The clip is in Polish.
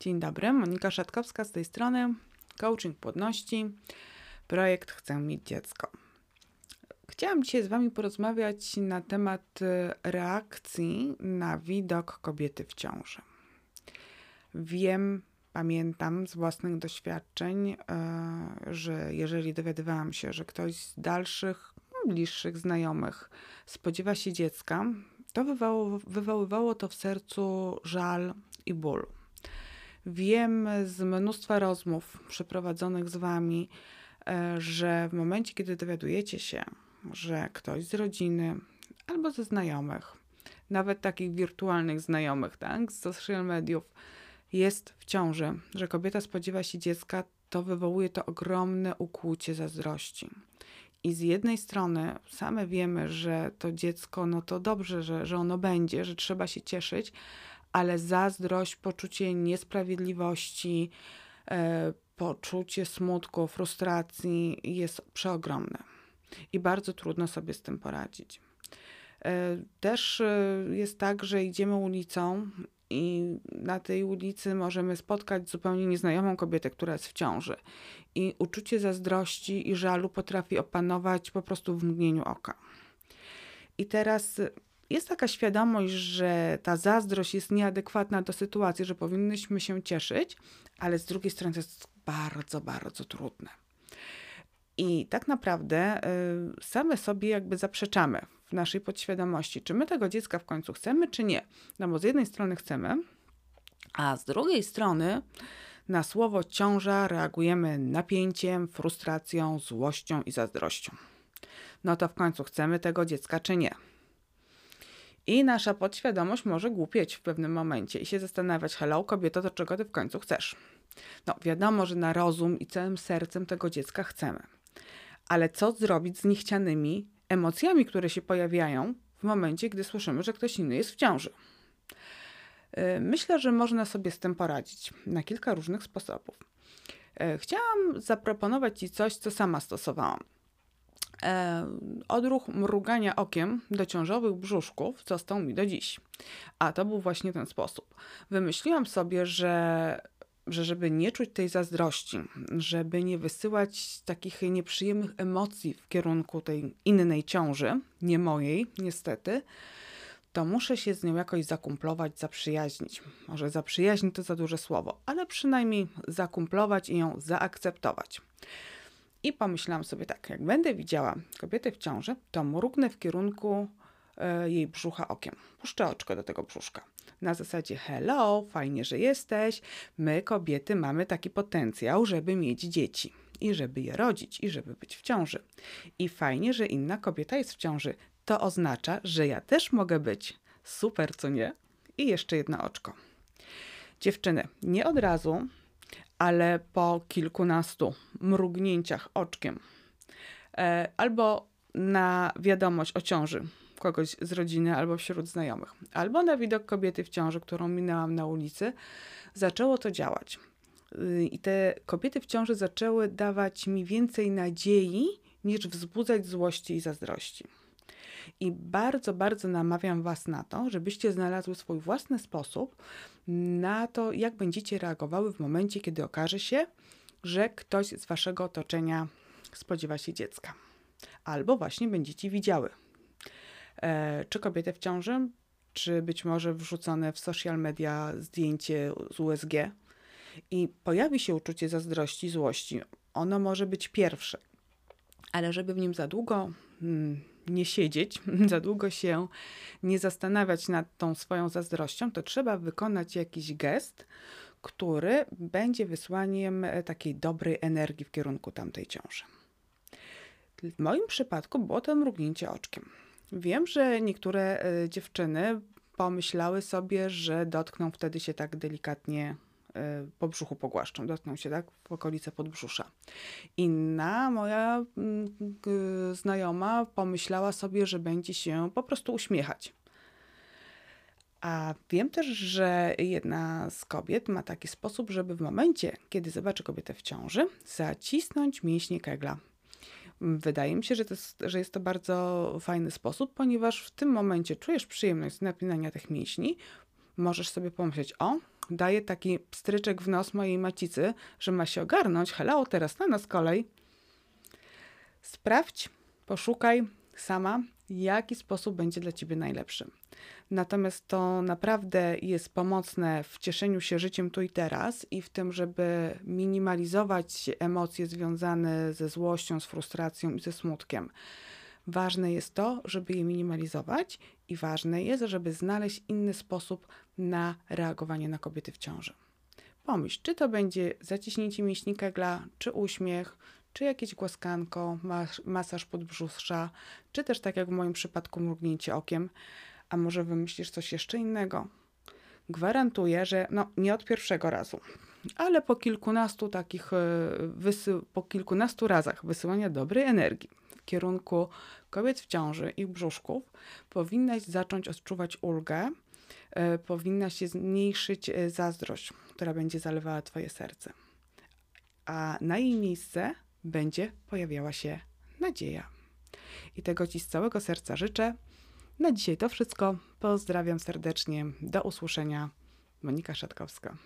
Dzień dobry, Monika Szatkowska z tej strony. Coaching płodności. Projekt Chcę mieć dziecko. Chciałam dzisiaj z Wami porozmawiać na temat e, reakcji na widok kobiety w ciąży. Wiem, pamiętam z własnych doświadczeń, e, że jeżeli dowiadywałam się, że ktoś z dalszych, no, bliższych znajomych spodziewa się dziecka, to wywołało, wywoływało to w sercu żal i ból. Wiem z mnóstwa rozmów przeprowadzonych z Wami, e, że w momencie, kiedy dowiadujecie się, że ktoś z rodziny albo ze znajomych, nawet takich wirtualnych znajomych, tak, z social mediów, jest w ciąży, że kobieta spodziewa się dziecka, to wywołuje to ogromne ukłucie zazdrości. I z jednej strony same wiemy, że to dziecko, no to dobrze, że, że ono będzie, że trzeba się cieszyć, ale zazdrość, poczucie niesprawiedliwości, e, poczucie smutku, frustracji jest przeogromne i bardzo trudno sobie z tym poradzić. E, też e, jest tak, że idziemy ulicą i na tej ulicy możemy spotkać zupełnie nieznajomą kobietę, która jest w ciąży. I uczucie zazdrości i żalu potrafi opanować po prostu w mgnieniu oka. I teraz jest taka świadomość, że ta zazdrość jest nieadekwatna do sytuacji, że powinnyśmy się cieszyć, ale z drugiej strony to jest bardzo, bardzo trudne. I tak naprawdę y, same sobie jakby zaprzeczamy w naszej podświadomości, czy my tego dziecka w końcu chcemy, czy nie. No bo z jednej strony chcemy, a z drugiej strony na słowo ciąża reagujemy napięciem, frustracją, złością i zazdrością. No to w końcu chcemy tego dziecka, czy nie. I nasza podświadomość może głupieć w pewnym momencie i się zastanawiać, hello kobieto, to czego ty w końcu chcesz? No wiadomo, że na rozum i całym sercem tego dziecka chcemy. Ale co zrobić z niechcianymi emocjami, które się pojawiają w momencie, gdy słyszymy, że ktoś inny jest w ciąży? Y, myślę, że można sobie z tym poradzić na kilka różnych sposobów. Y, chciałam zaproponować Ci coś, co sama stosowałam. Odruch mrugania okiem do ciążowych brzuszków został mi do dziś. A to był właśnie ten sposób. Wymyśliłam sobie, że, że żeby nie czuć tej zazdrości, żeby nie wysyłać takich nieprzyjemnych emocji w kierunku tej innej ciąży, nie mojej, niestety, to muszę się z nią jakoś zakumplować, zaprzyjaźnić. Może zaprzyjaźnić to za duże słowo, ale przynajmniej zakumplować i ją zaakceptować. I pomyślałam sobie tak, jak będę widziała kobietę w ciąży, to mrugnę w kierunku e, jej brzucha okiem. Puszczę oczko do tego brzuszka. Na zasadzie hello, fajnie, że jesteś. My kobiety mamy taki potencjał, żeby mieć dzieci i żeby je rodzić i żeby być w ciąży. I fajnie, że inna kobieta jest w ciąży. To oznacza, że ja też mogę być. Super, co nie? I jeszcze jedno oczko. Dziewczyny, nie od razu ale po kilkunastu mrugnięciach oczkiem e, albo na wiadomość o ciąży kogoś z rodziny albo wśród znajomych, albo na widok kobiety w ciąży, którą minęłam na ulicy, zaczęło to działać. I te kobiety w ciąży zaczęły dawać mi więcej nadziei niż wzbudzać złości i zazdrości. I bardzo, bardzo namawiam Was na to, żebyście znalazły swój własny sposób na to, jak będziecie reagowały w momencie, kiedy okaże się, że ktoś z Waszego otoczenia spodziewa się dziecka. Albo właśnie będziecie widziały, e, czy kobietę w ciąży, czy być może wrzucone w social media zdjęcie z USG i pojawi się uczucie zazdrości, złości. Ono może być pierwsze, ale żeby w nim za długo hmm, nie siedzieć, za długo się nie zastanawiać nad tą swoją zazdrością, to trzeba wykonać jakiś gest, który będzie wysłaniem e, takiej dobrej energii w kierunku tamtej ciąży. W moim przypadku było to mrugnięcie oczkiem. Wiem, że niektóre e, dziewczyny pomyślały sobie, że dotkną wtedy się tak delikatnie po brzuchu pogłaszczą, dotkną się tak w okolice podbrzusza. Inna moja mm, znajoma pomyślała sobie, że będzie się po prostu uśmiechać. A wiem też, że jedna z kobiet ma taki sposób, żeby w momencie, kiedy zobaczy kobietę w ciąży, zacisnąć mięśnie kegla. Wydaje mi się, że, to jest, że jest to bardzo fajny sposób, ponieważ w tym momencie czujesz przyjemność z napinania tych mięśni, możesz sobie pomyśleć, o, daję taki pstryczek w nos mojej macicy, że ma się ogarnąć, hello, teraz na nas kolej. Sprawdź, poszukaj sama, jaki sposób będzie dla ciebie najlepszy. Natomiast to naprawdę jest pomocne w cieszeniu się życiem tu i teraz i w tym, żeby minimalizować emocje związane ze złością, z frustracją i ze smutkiem. Ważne jest to, żeby je minimalizować i ważne jest, żeby znaleźć inny sposób na reagowanie na kobiety w ciąży. Pomyśl, czy to będzie zaciśnięcie mięśni kegla, czy uśmiech, czy jakieś głaskanko, mas masaż podbrzusza, czy też tak jak w moim przypadku mrugnięcie okiem, a może wymyślisz coś jeszcze innego. Gwarantuję, że no, nie od pierwszego razu, ale po kilkunastu takich, e, po kilkunastu razach wysyłania dobrej energii kierunku kobiet w ciąży, ich brzuszków, powinnaś zacząć odczuwać ulgę, e, powinna się zmniejszyć e, zazdrość, która będzie zalewała Twoje serce. A na jej miejsce będzie pojawiała się nadzieja. I tego Ci z całego serca życzę. Na dzisiaj to wszystko. Pozdrawiam serdecznie. Do usłyszenia. Monika Szatkowska.